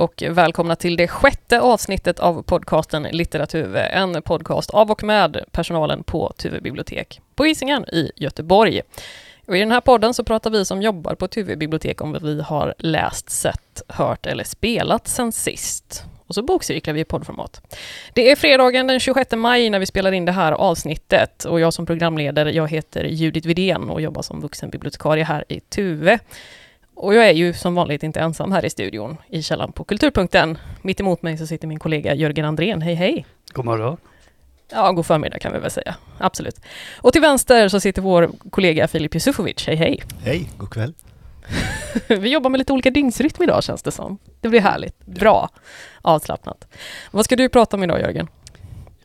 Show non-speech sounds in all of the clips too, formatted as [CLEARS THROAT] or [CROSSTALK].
Och välkomna till det sjätte avsnittet av podcasten Litteratur, en podcast av och med personalen på Tuve bibliotek på Hisingen i Göteborg. Och I den här podden så pratar vi som jobbar på Tuve bibliotek om vad vi har läst, sett, hört eller spelat sen sist. Och så bokcirklar vi i poddformat. Det är fredagen den 26 maj när vi spelar in det här avsnittet och jag som programledare, jag heter Judith Vidén och jobbar som vuxenbibliotekarie här i Tuve. Och jag är ju som vanligt inte ensam här i studion i källaren på Kulturpunkten. Mitt emot mig så sitter min kollega Jörgen Andrén. Hej hej! God morgon. Ja, god förmiddag kan vi väl säga. Absolut. Och till vänster så sitter vår kollega Filip Yusufovic. Hej hej! Hej, god kväll. [LAUGHS] vi jobbar med lite olika dygnsrytm idag känns det som. Det blir härligt. Bra. Avslappnat. Vad ska du prata om idag Jörgen?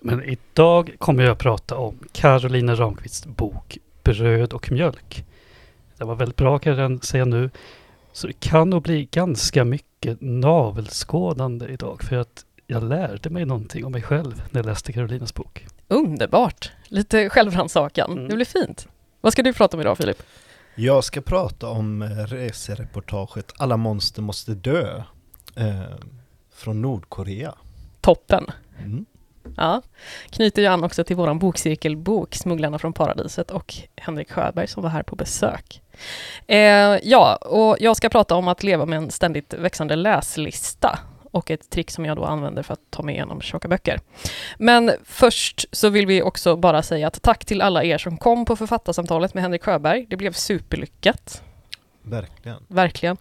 Men idag kommer jag att prata om Carolina Ramqvists bok Bröd och mjölk. Den var väldigt bra kan jag säga nu. Så det kan nog bli ganska mycket navelskådande idag för att jag lärde mig någonting om mig själv när jag läste Karolinas bok. Underbart! Lite självrannsakan. Mm. Det blir fint. Vad ska du prata om idag Filip? Jag ska prata om eh, resereportaget Alla monster måste dö eh, från Nordkorea. Toppen! Mm. Ja, knyter ju an också till våran bokcirkelbok Smugglarna från paradiset och Henrik Sjöberg som var här på besök. Eh, ja, och jag ska prata om att leva med en ständigt växande läslista och ett trick som jag då använder för att ta mig igenom tjocka böcker. Men först så vill vi också bara säga att tack till alla er som kom på författarsamtalet med Henrik Sjöberg. Det blev superlyckat. Verkligen. Verkligen.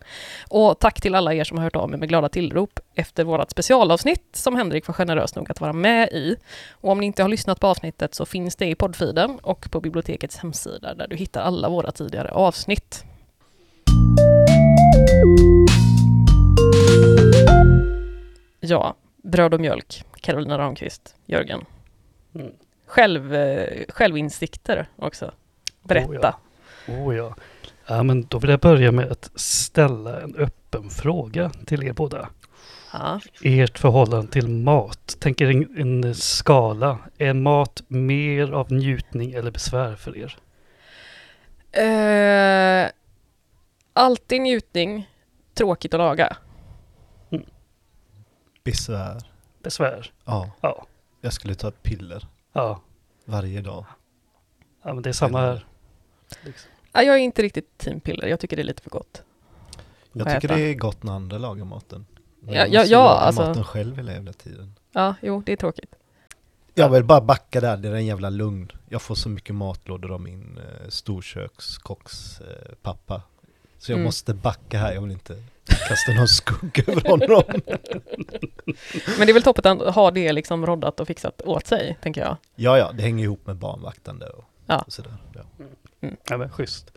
Och tack till alla er som har hört av er med glada tillrop efter vårt specialavsnitt som Henrik var generös nog att vara med i. Och om ni inte har lyssnat på avsnittet så finns det i poddfeeden och på bibliotekets hemsida där du hittar alla våra tidigare avsnitt. Ja, bröd och mjölk, Carolina Ramqvist, Jörgen. Mm. Själv, eh, självinsikter också. Berätta. Oh ja. Oh ja. Ja, men då vill jag börja med att ställa en öppen fråga till er båda. Ja. Ert förhållande till mat. Tänker en, en skala. Är mat mer av njutning eller besvär för er? Eh, alltid njutning, tråkigt att laga. Besvär. Besvär? Ja, Ja. jag skulle ta piller Ja, varje dag. ja men det är samma här. Liksom. Ja, jag är inte riktigt teampiller, jag tycker det är lite för gott. Jag tycker äta? det är gott när andra lagar maten. Men Ja, ja, ja, laga alltså- maten själv hela jävla tiden. Ja, jo, det är tråkigt. Jag vill bara backa där, det är en jävla lugn. Jag får så mycket matlådor av min eh, storkökskocks eh, pappa. Så jag Mm. måste backa här, jag vill inte kasta någon skugga över honom. [LAUGHS] Men det är väl toppen att ha det liksom roddat och fixat åt sig, tänker jag. Ja, ja, det hänger ihop med barnvaktande och Ja. sådär. Ja. Ja men schysst.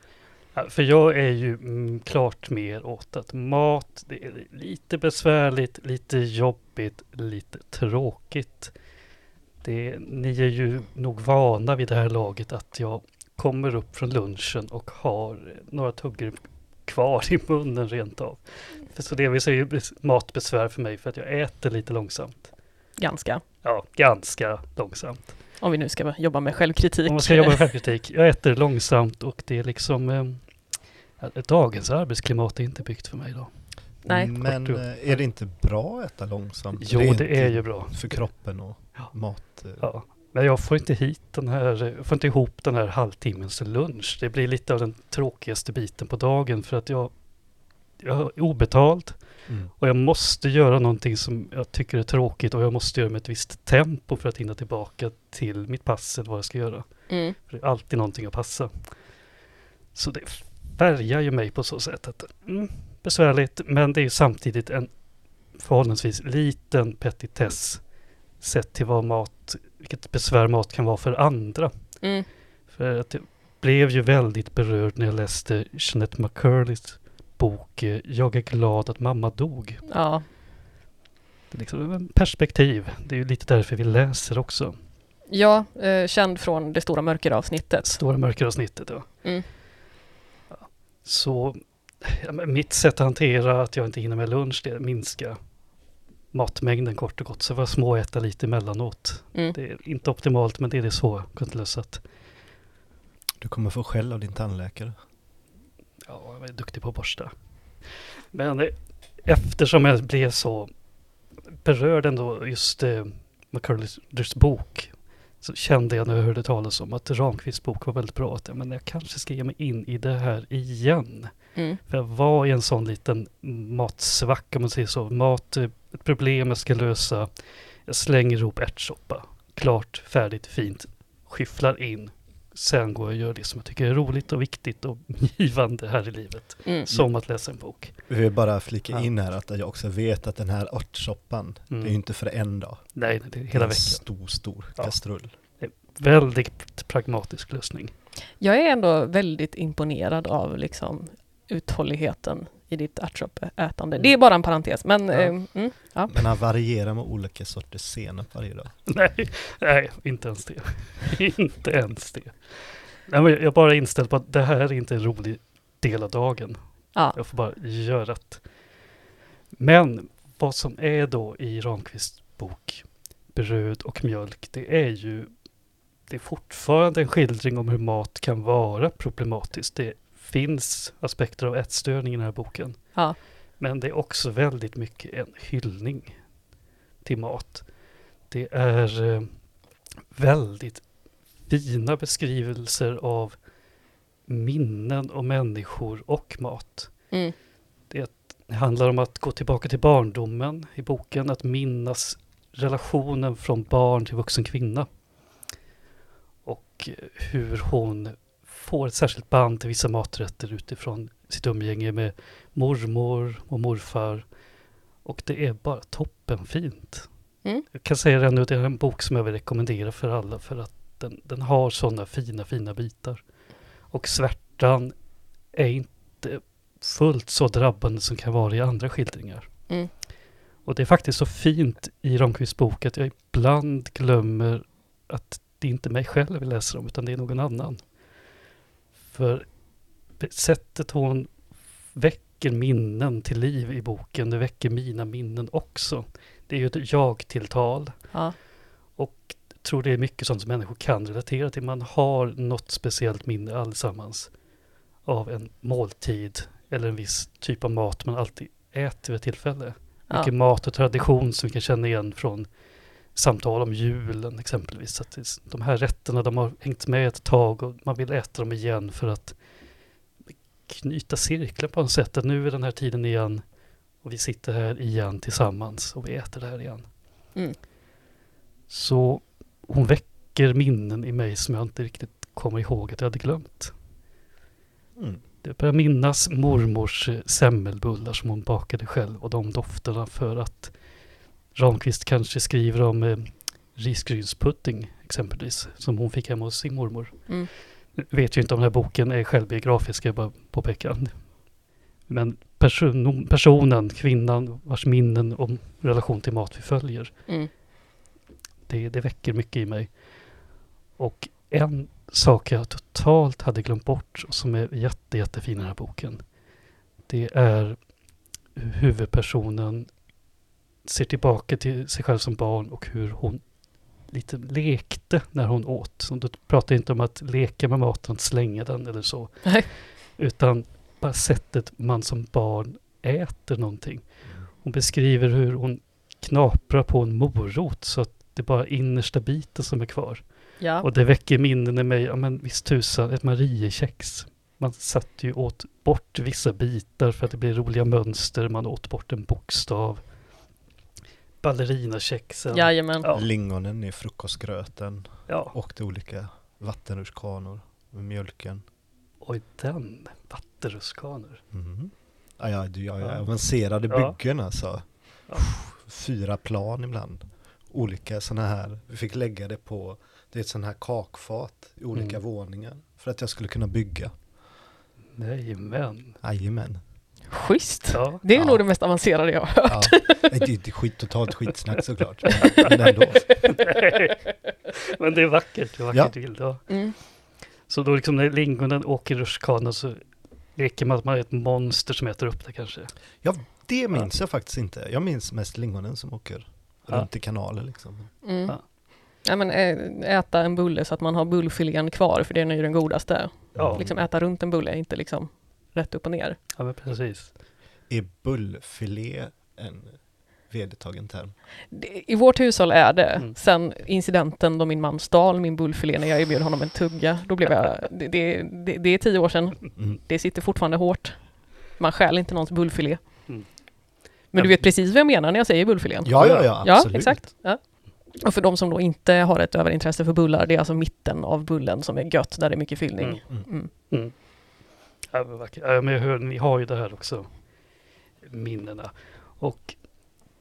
För jag är ju mm, klart mer åt att mat, det är lite besvärligt, lite jobbigt, lite tråkigt. Det, ni är ju nog vana vid det här laget att jag kommer upp från lunchen och har några tuggor kvar i munnen rent av. För så det säga ju bes- matbesvär för mig för att jag äter lite långsamt. Ganska. Ja, ganska långsamt. Om vi nu ska jobba med självkritik. Om man ska jobba med självkritik. Jag äter långsamt och det är liksom eh, Dagens arbetsklimat är inte byggt för mig då. Nej. Men Kort eh, är det inte bra att äta långsamt? Jo, det är ju bra. För kroppen och Ja. mat. eh, Ja. Men jag får inte hit den här, jag får inte ihop den här halvtimmens lunch. Det blir lite av den tråkigaste biten på dagen för att jag, jag är obetald Mm. och jag måste göra någonting som jag tycker är tråkigt och jag måste göra med ett visst tempo för att hinna tillbaka till mitt pass eller vad jag ska göra. Mm. För det är alltid någonting att passa. Så det färgar ju mig på så sätt att mm, besvärligt, men det är samtidigt en förhållandevis liten petitess sett till vad mat, vilket besvär mat kan vara för andra. Mm. För att jag blev ju väldigt berörd när jag läste Jeanette McCurleys bok eh, Jag är glad att mamma dog. Ja, Det är liksom en perspektiv. Det är ju lite därför vi läser också. ja eh, känd från det stora mörkeravsnittet. Stora mörkeravsnittet. Ja. Mm. Så ja, mitt sätt att hantera att jag inte hinner med lunch, det är att minska matmängden kort och gott. Så jag får småäta lite emellanåt. Mm. Det är inte optimalt, men det är det så jag kunnat lösa. att- Du kommer få skäll av din tandläkare. Ja, jag är duktig på att borsta. Men eh, eftersom jag blev så berörd ändå just eh, McCullers bok så kände jag när jag hörde talas om att Ramqvists bok var väldigt bra. Att, men jag kanske ska ge mig in i det här igen. Mm. För jag var i en sån liten matsvacka om man säger så. Mat, eh, ett problem jag ska lösa. Jag slänger ihop ärtsoppa. Klart, färdigt, fint. Skyfflar in. Sen går jag och gör det som jag tycker är roligt och viktigt och [LAUGHS] givande här i livet. Mm. Som att läsa en bok. Vi vill bara flika Ja. in här att jag också vet att den här örtsoppan, Mm. det är ju inte för en dag. Nej, det är Det är hela en veckan. stor, stor Ja. kastrull. Väldigt pragmatisk lösning. Jag är ändå väldigt imponerad av liksom uthålligheten i ditt ärtsoppätande. Det är bara en parentes, men Ja. eh, mm, ja. Men han varierar med olika sorters senap varje dag. [LAUGHS] Nej, nej, inte ens det. [LAUGHS] inte ens det. Nej, men jag är bara inställd på att det här är inte en rolig del av dagen. ja. Jag får bara göra det. Men vad som är då i Ramqvists bok Bröd och mjölk, det är ju det är fortfarande en skildring om hur mat kan vara problematiskt. Det finns aspekter av ätstörning i den här boken. Ja. Men det är också väldigt mycket en hyllning till mat. Det är eh, väldigt fina beskrivelser av minnen och människor och mat. Mm. Det handlar om att gå tillbaka till barndomen i boken, att minnas relationen från barn till vuxen kvinna. Och eh, hur hon får ett särskilt band till vissa maträtter utifrån sitt umgänge med mormor och morfar. Och det är bara toppenfint. Mm. Jag kan säga det nu, det är en bok som jag vill rekommendera för alla för att den, den har sådana fina, fina bitar. Och svärtan är inte fullt så drabbande som kan vara i andra skildringar. Mm. Och det är faktiskt så fint i Ramqvists bok att jag ibland glömmer att det är inte mig själv jag läser om utan det är någon annan. För sättet hon väcker minnen till liv i boken, det väcker mina minnen också. Det är ju ett jag-tilltal Ja. och tror det är mycket sånt som människor kan relatera till. Man har något speciellt minne allesammans av en måltid eller en viss typ av mat man alltid äter vid ett tillfälle. Ja. Mycket mat och tradition som vi kan känna igen från samtal om julen exempelvis. Så att de här rätterna de har hängt med ett tag och man vill äta dem igen för att knyta cirkeln på något sätt. Att nu är den här tiden igen och vi sitter här igen tillsammans och vi äter det här igen. Mm. Så hon väcker minnen i mig som jag inte riktigt kommer ihåg att jag hade glömt. Mm. Jag börjar minnas mormors eh, semmelbullar som hon bakade själv och de dofterna för att Ramqvist kanske skriver om eh, risgrynspudding exempelvis som hon fick hemma hos sin mormor. Mm. Vet ju inte om den här boken är självbiografisk, jag bara påpeka. Men person, personen, kvinnan vars minnen om relation till mat vi följer, Mm. det, det väcker mycket i mig. Och en sak jag totalt hade glömt bort och som är jätte, jättefin i den här boken. Det är huvudpersonen ser tillbaka till sig själv som barn och hur hon lite lekte när hon åt. Så då pratar inte om att leka med maten, slänga den eller så. Nej. Utan bara sättet man som barn äter någonting. Hon beskriver hur hon knaprar på en morot så att det är bara innersta biten som är kvar. Ja. Och det väcker minnen i mig, ja men visst tusan, ett Mariekex. Man satt ju åt bort vissa bitar för att det blir roliga mönster, man åt bort en bokstav. Ballerinakexen. Jajamän. Ja. Lingonen i frukostgröten ja. och de olika vattenrutschkanor med mjölken. Oj, den. Vattenrutschkanor. Mm. Ja, ja, du, ja, ja, avancerade Ja. byggen alltså. Ja. Fyra plan ibland. Olika sådana här. Vi fick lägga det på, det är ett sån här kakfat i olika Mm. våningar. För att jag skulle kunna bygga. Nej, men. Jajamän. Schysst. Ja. Det är Ja. nog det mest avancerade jag har hört. Ja. Det är inte skit, totalt skitsnack såklart. Men, ändå. [LAUGHS] men det är vackert, det är vackert bild. Ja. Mm. Så då liksom när lingonen åker rutschkana så leker man att man är ett monster som äter upp det kanske. Det minns jag faktiskt inte. Jag minns mest lingonen som åker Ja. runt i kanalen liksom. Mm. Ja. Ja, men, ä- äta en bulle så att man har bullfilén kvar, för den är ju den godaste. Ja. Liksom äta runt en bulle, inte liksom rätt upp och ner. Ja, men precis. Är bullfilé en vedertagen term? I vårt hushåll är det. Mm. Sen incidenten då min man stal min bullfilé när jag erbjöd honom en tugga, då blev jag... Det, det, det, det är tio år sedan. Mm. Det sitter fortfarande hårt. Man stjäl inte någons bullfilé. Mm. Men du vet precis vad jag menar när jag säger bullfilén? Ja, ja, ja, Ja, absolut. exakt. Ja. Och för de som då inte har ett överintresse för bullar, det är alltså mitten av bullen som är gött, där det är mycket fyllning. Mm. Ja, men. Ja, men jag hör, ni har ju det här också, minnena. Och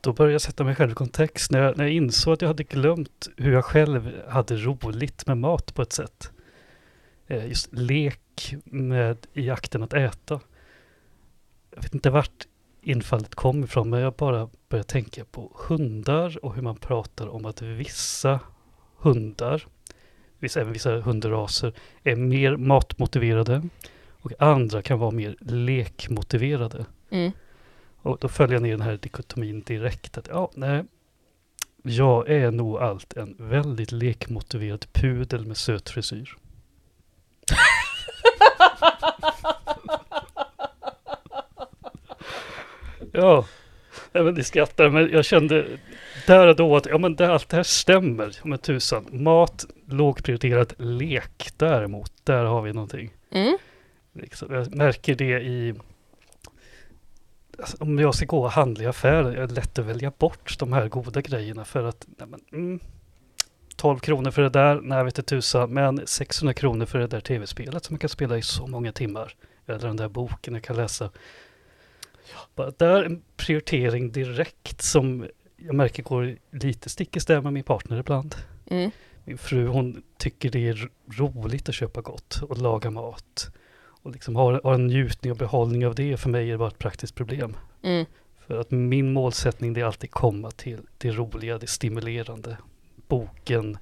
då började jag sätta mig själv i kontext när jag, när jag insåg att jag hade glömt hur jag själv hade roligt med mat på ett sätt. Eh, Just lek med i akten att äta. Jag vet inte vart infallet kom ifrån, men jag bara började tänka på hundar och hur man pratar om att vissa hundar, vissa, även vissa hundraser, är mer matmotiverade och andra kan vara mer lekmotiverade. Mm. Och då följer jag ner den här dikotomin direkt. Att, ja, nej, jag är nog allt en väldigt lekmotiverad pudel med söt frisyr. [LAUGHS] ja, men ni skrattar, men jag kände där och då att ja, men det, allt det här stämmer. Ja, men tusan, mat, lågprioriterat, lek däremot, där har vi någonting. Mm. Liksom, jag märker det i... Alltså, om jag ska gå och handla i affären, är det lätt att välja bort de här goda grejerna för att nej men, mm, 12 kronor för det där, nej vet du tusan, men 600 kronor för det där tv-spelet som man kan spela i så många timmar. Eller den där boken jag kan läsa. Bara där en prioritering direkt som jag märker går lite stick i stäv med min partner ibland. Mm. Min fru hon tycker det är ro- roligt att köpa gott och laga mat. Och liksom har, har en njutning och behållning av det. För mig är det bara ett praktiskt problem. Mm. För att min målsättning det är alltid komma till det roliga, det stimulerande. Boken,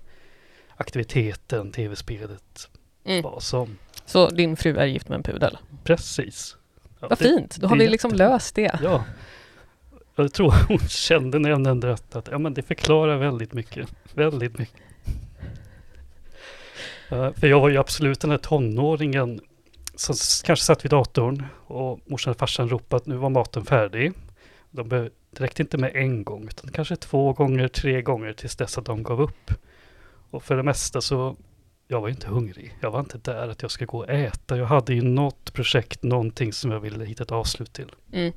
aktiviteten, tv-spelet, Mm. vad som. Så din fru är gift med en pudel? Precis. Ja, Vad det- fint, då har vi liksom jättebra. löst det. Ja. Jag tror [LAUGHS] hon kände när jag nämnde detta att ja, men det förklarar väldigt mycket. Väldigt mycket. Ja, för jag var ju absolut den här tonåringen som s- kanske satt vid datorn och morsan och farsan ropade att nu var maten färdig. De be- det räckte inte med en gång utan kanske två gånger, tre gånger tills dess att de gav upp. Och för det mesta så, jag var ju inte hungrig. Jag var inte där att jag ska gå och äta. Jag hade ju något projekt, någonting som jag ville hitta ett avslut till. Mm.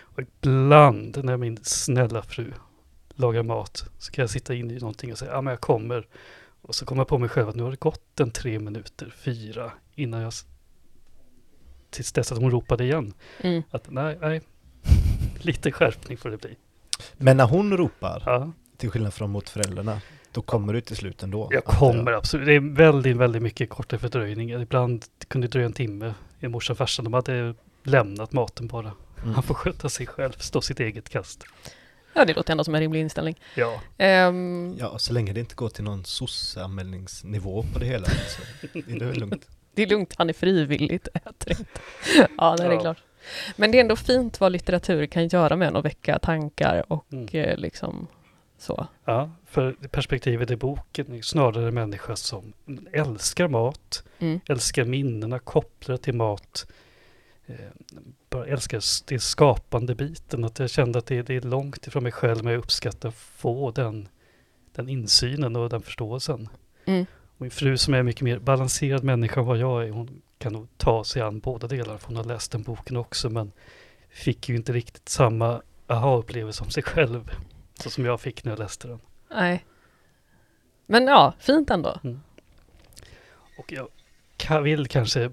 Och ibland när min snälla fru lagar mat så kan jag sitta in i någonting och säga ja men jag kommer. Och så kommer jag på mig själv att nu har det gått en tre minuter, fyra innan jag tills dess att hon ropade igen. Mm. Att nej, nej, lite skärpning får det bli. Men när hon ropar, Ja, till skillnad från mot föräldrarna, då kommer du till slut ändå? jag kommer absolut. Det är väldigt, väldigt mycket kortare fördröjning. Ibland kunde det dröja en timme. Min morsa och farsan, de hade lämnat maten bara. Mm. Han får sköta sig själv, stå sitt eget kast. Ja, det låter ändå som en rimlig inställning. Ja, Ehm, Ja, så länge det inte går till någon soc-anmälningsnivå på det hela så är det väl lugnt. Det är lugnt, han är frivilligt, inte. [LAUGHS] ja, nej, det är klart. Men det är ändå fint vad litteratur kan göra med en och väcka tankar och Mm. eh, liksom så. Ja, för perspektivet i boken är snarare en människa som älskar mat, Mm. älskar minnena kopplade till mat. Eh, bara älskar det skapande biten. Att jag kände att det, det är långt ifrån mig själv men jag uppskattar att få den, den insynen och den förståelsen. Mm. Min fru som är mycket mer balanserad människa än vad jag är, hon kan nog ta sig an båda delarna. För hon har läst den boken också men fick ju inte riktigt samma aha-upplevelse om sig själv. Så som jag fick när jag läste den. Nej. Men ja, fint ändå. Och jag vill kanske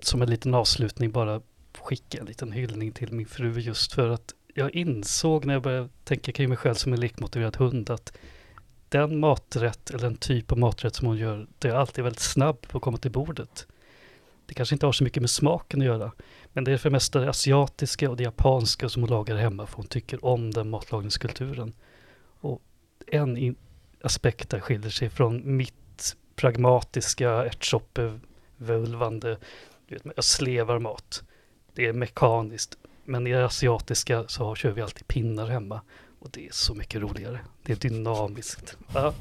som en liten avslutning bara skicka en liten hyllning till min fru just för att jag insåg när jag började tänka kring mig själv som en lekmotiverad hund att den maträtt eller en typ av maträtt som hon gör, det är alltid väldigt snabb på att komma till bordet. Det kanske inte har så mycket med smaken att göra, men det är för det mesta det asiatiska och det japanska som hon lagar hemma för hon tycker om den matlagningskulturen. Och en in- aspekt där skiljer sig från mitt pragmatiska ärtsoppevulvande, du vet, jag slevar mat. Det är mekaniskt. Men i det asiatiska så kör vi alltid pinnar hemma. Och det är så mycket roligare. Det är dynamiskt. Ja.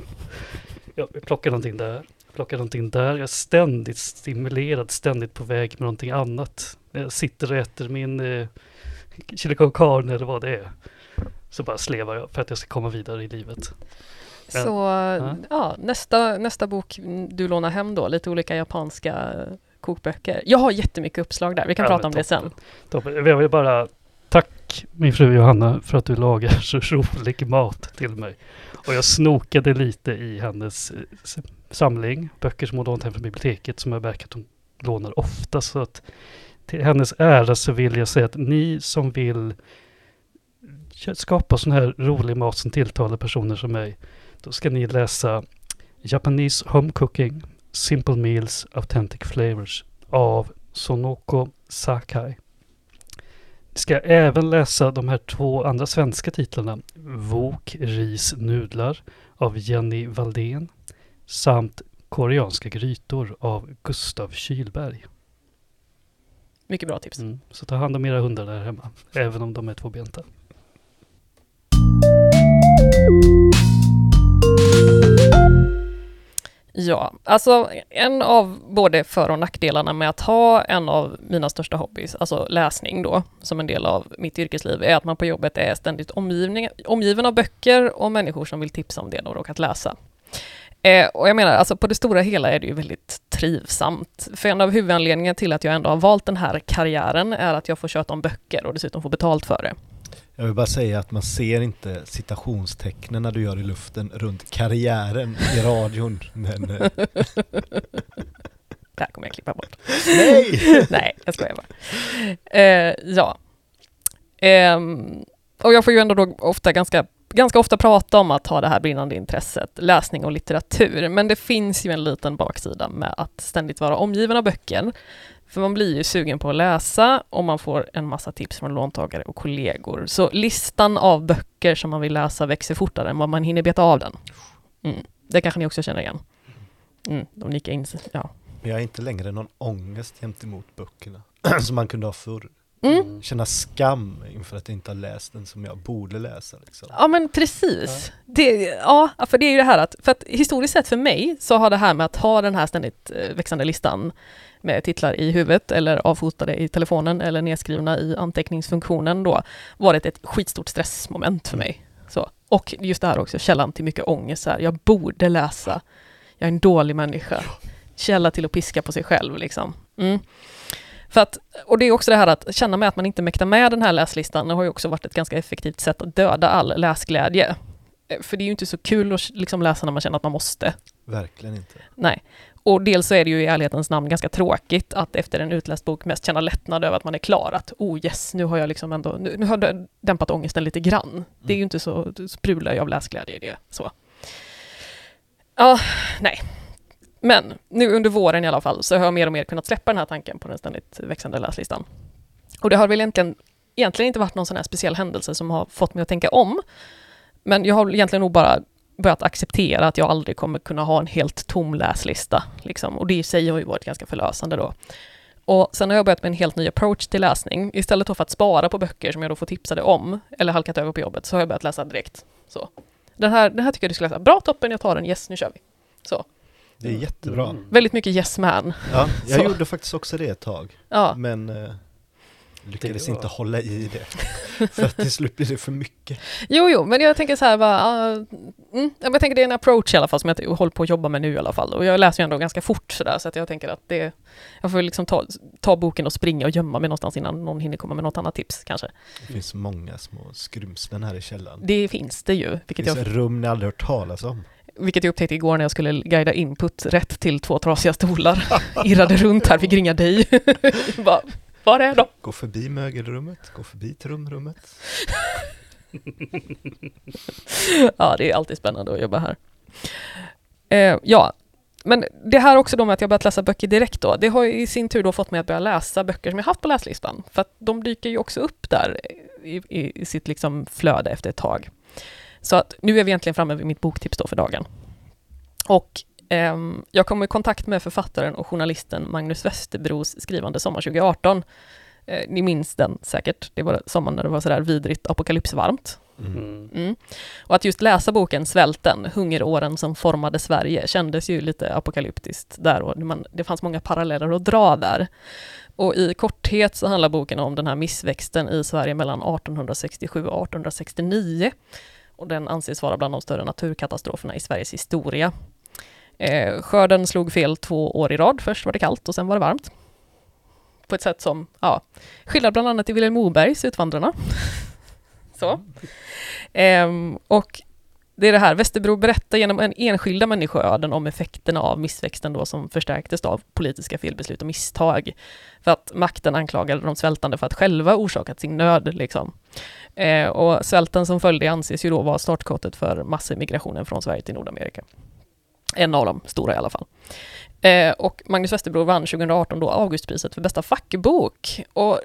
Jag plockar någonting där. plockar någonting där. Jag är ständigt stimulerad, ständigt på väg med någonting annat. Jag sitter och äter min eh, chili con carne eller vad det är. Så bara slevar jag för att jag ska komma vidare i livet. Ja. Så ja. nästa, nästa bok du lånar hem då, lite olika japanska kokböcker. Jag har jättemycket uppslag där, vi kan Ja, prata om det sen. Toppen. Jag vill bara tack min fru Johanna för att du lagar så [LAUGHS] rolig mat till mig. Och jag snokade lite i hennes eh, samling, böcker som hon lånat hem från biblioteket som jag märker att hon lånar ofta. Så att till hennes ära så vill jag säga att ni som vill skapa sån här rolig mat som tilltalar personer som mig, då ska ni läsa Japanese Home Cooking, Simple Meals, Authentic Flavors av Sonoko Sakai. Ska även läsa de här två andra svenska titlarna. Vok, ris, nudlar av Jenny Valdén samt Koreanska grytor av Gustav Kylberg. Mycket bra tips. Mm. Så ta hand om era hundar där hemma, även om de är tvåbenta. Ja, alltså en av både för och nackdelarna med att ha en av mina största hobbys, alltså läsning då, som en del av mitt yrkesliv, är att man på jobbet är ständigt omgivning, omgiven av böcker och människor som vill tipsa om det de råkat läsa. Eh, och jag menar, alltså på det stora hela är det ju väldigt trivsamt. För en av huvudanledningarna till att jag ändå har valt den här karriären är att jag får köta om böcker och dessutom får betalt för det. Jag vill bara säga att man ser inte citationstecknen när du gör i luften runt karriären i radion. Men eh, Det här kommer jag klippa bort. nej! [LAUGHS] Nej, jag skojar bara. Eh, ja. Ehm, och jag får ju ändå då ofta ganska, ganska ofta prata om att ha det här brinnande intresset, läsning och litteratur. Men det finns ju en liten baksida med att ständigt vara omgiven av böcker. För man blir ju sugen på att läsa och man får en massa tips från låntagare och kollegor. Så listan av böcker som man vill läsa växer fortare än vad man hinner beta av den. Mm. Det kanske ni också känner igen. Mm, de nickar in sig. Ja. Men jag har inte längre någon ångest gentemot böckerna [CLEARS THROAT] som man kunde ha förr. Mm. Känna skam inför att inte har läst den som jag borde läsa. Liksom. Ja men precis. Det, ja, för det är ju det här att, för att historiskt sett för mig så har det här med att ha den här ständigt eh, växande listan med titlar i huvudet eller avfotade i telefonen eller nedskrivna i anteckningsfunktionen då varit ett skitstort stressmoment för mig. Så. Och just det här också, källan till mycket ångest. Så här, jag borde läsa. Jag är en dålig människa. Källa till att piska på sig själv liksom. Mm. För att, och det är också det här att känna med att man inte mäktar med den här läslistan, det har ju också varit ett ganska effektivt sätt att döda all läsglädje. Eh, För det är ju inte så kul att liksom läsa när man känner att man måste. Verkligen inte. Nej. Och dels så är det ju i ärlighetens namn ganska tråkigt att efter en utläst bok mest känna lättnad över att man är klar. Att oh yes, nu har jag liksom ändå, nu, nu har jag dämpat ångesten lite grann. Det är ju inte så, det sprudlar ju av läsglädje i det. Så. Ja, nej. Men nu under våren i alla fall så har jag mer och mer kunnat släppa den här tanken på den ständigt växande läslistan. Och det har väl egentligen, egentligen inte varit någon sån här speciell händelse som har fått mig att tänka om. Men jag har egentligen nog bara börjat acceptera att jag aldrig kommer kunna ha en helt tom läslista. Liksom. Och det i sig har ju varit ganska förlösande då. Och sen har jag börjat med en helt ny approach till läsning. Istället för att spara på böcker som jag då får tipsade om, eller halkat över på jobbet, så har jag börjat läsa direkt. Så. Den, här, den här tycker jag du ska läsa. Bra toppen, jag tar den. Yes, nu kör vi. Så. Det är jättebra. Mm. Väldigt mycket yes man. Ja, jag Så. gjorde faktiskt också det ett tag. Ja. Men eh, lyckades Det var- inte hålla i det. [LAUGHS] För att till slut blir det för mycket. Jo, jo, men jag tänker så här, bara, ah, mm, ja, men jag tänker det är en approach i alla fall som jag håller på att jobba med nu i alla fall. Och jag läser ju ändå ganska fort sådär, så att jag tänker att det, jag får liksom ta, ta boken och springa och gömma mig någonstans innan någon hinner komma med något annat tips kanske. Det finns många små skrymslen här i källaren. Det finns det ju, Det vilket finns jag, rum ni aldrig hört talas om. Vilket jag upptäckte igår när jag skulle guida input rätt till två trasiga stolar. [LAUGHS] Irrade runt här, fick ringa dig. [LAUGHS] bara, var är de? Gå förbi mögelrummet, gå förbi trumrummet. [LAUGHS] Ja, det är alltid spännande att jobba här. Eh, ja, men det här också då med att jag börjat läsa böcker direkt då, det har i sin tur då fått mig att börja läsa böcker som jag haft på läslistan. För att de dyker ju också upp där i, i, i sitt liksom flöde efter ett tag. Så att nu är vi egentligen framme vid mitt boktips då för dagen. Och ehm, jag kom i kontakt med författaren och journalisten Magnus Westerbros skrivande Sommar 2018. Eh, ni minns den säkert, det var sommaren när det var sådär vidrigt apokalypsvarmt. Mm. Mm. Och att just läsa boken Svälten, hungeråren som formade Sverige, kändes ju lite apokalyptiskt där och man, det fanns många paralleller att dra där. Och i korthet så handlar boken om den här missväxten i Sverige mellan 1867 och 1869. Och den anses vara bland de större naturkatastroferna i Sveriges historia. Eh, skörden slog fel två år i rad. Först var det kallt och sen var det varmt. På ett sätt som, ja, skildrar bland annat i Vilhelm Mobergs Utvandrarna. [LAUGHS] så. Eh, och det är det här, Västerbro berättar genom en enskilda människoöden om effekterna av missväxten då som förstärktes av politiska felbeslut och misstag. För att makten anklagade de svältande för att själva orsakat sin nöd. Liksom. Eh, och svälten som följde anses ju då vara startskottet för massimigrationen från Sverige till Nordamerika. En av de stora i alla fall. Eh, och Magnus Westerbro vann 2018 då Augustpriset för bästa fackbok. Och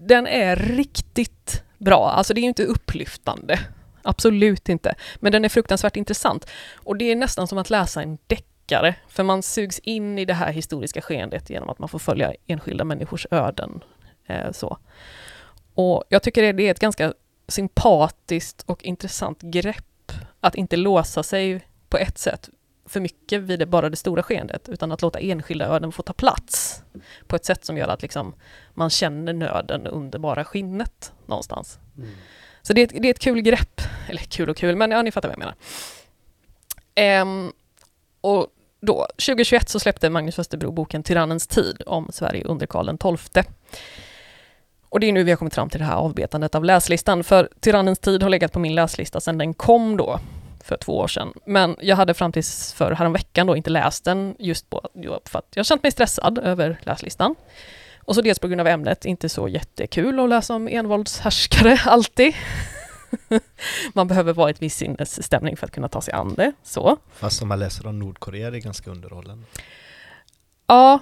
den är riktigt bra, alltså det är ju inte upplyftande. Absolut inte. Men den är fruktansvärt intressant. Och det är nästan som att läsa en deckare, för man sugs in i det här historiska skeendet genom att man får följa enskilda människors öden. Eh, så. Och jag tycker det är ett ganska sympatiskt och intressant grepp att inte låsa sig på ett sätt för mycket vid det, bara det stora skeendet, utan att låta enskilda öden få ta plats på ett sätt som gör att liksom, man känner nöden under bara skinnet någonstans. Mm. Så det är, ett, det är ett kul grepp. Eller kul och kul, men ja, ni fattar vad jag menar. Ehm, och då, 2021 så släppte Magnus Österbro boken Tyrannens tid om Sverige under Karl XII. Och det är nu vi har kommit fram till det här avbetandet av läslistan, för Tyrannens tid har legat på min läslista sedan den kom då, för två år sedan. Men jag hade fram tills för häromveckan då inte läst den, just på, för att jag har känt mig stressad över läslistan. Och så dels på grund av ämnet, inte så jättekul att läsa om envåldshärskare [LAUGHS] alltid. man behöver vara i ett viss sinnesstämning för att kunna ta sig an det. Så. Fast om man läser om Nordkorea är det ganska underhållande. Ja,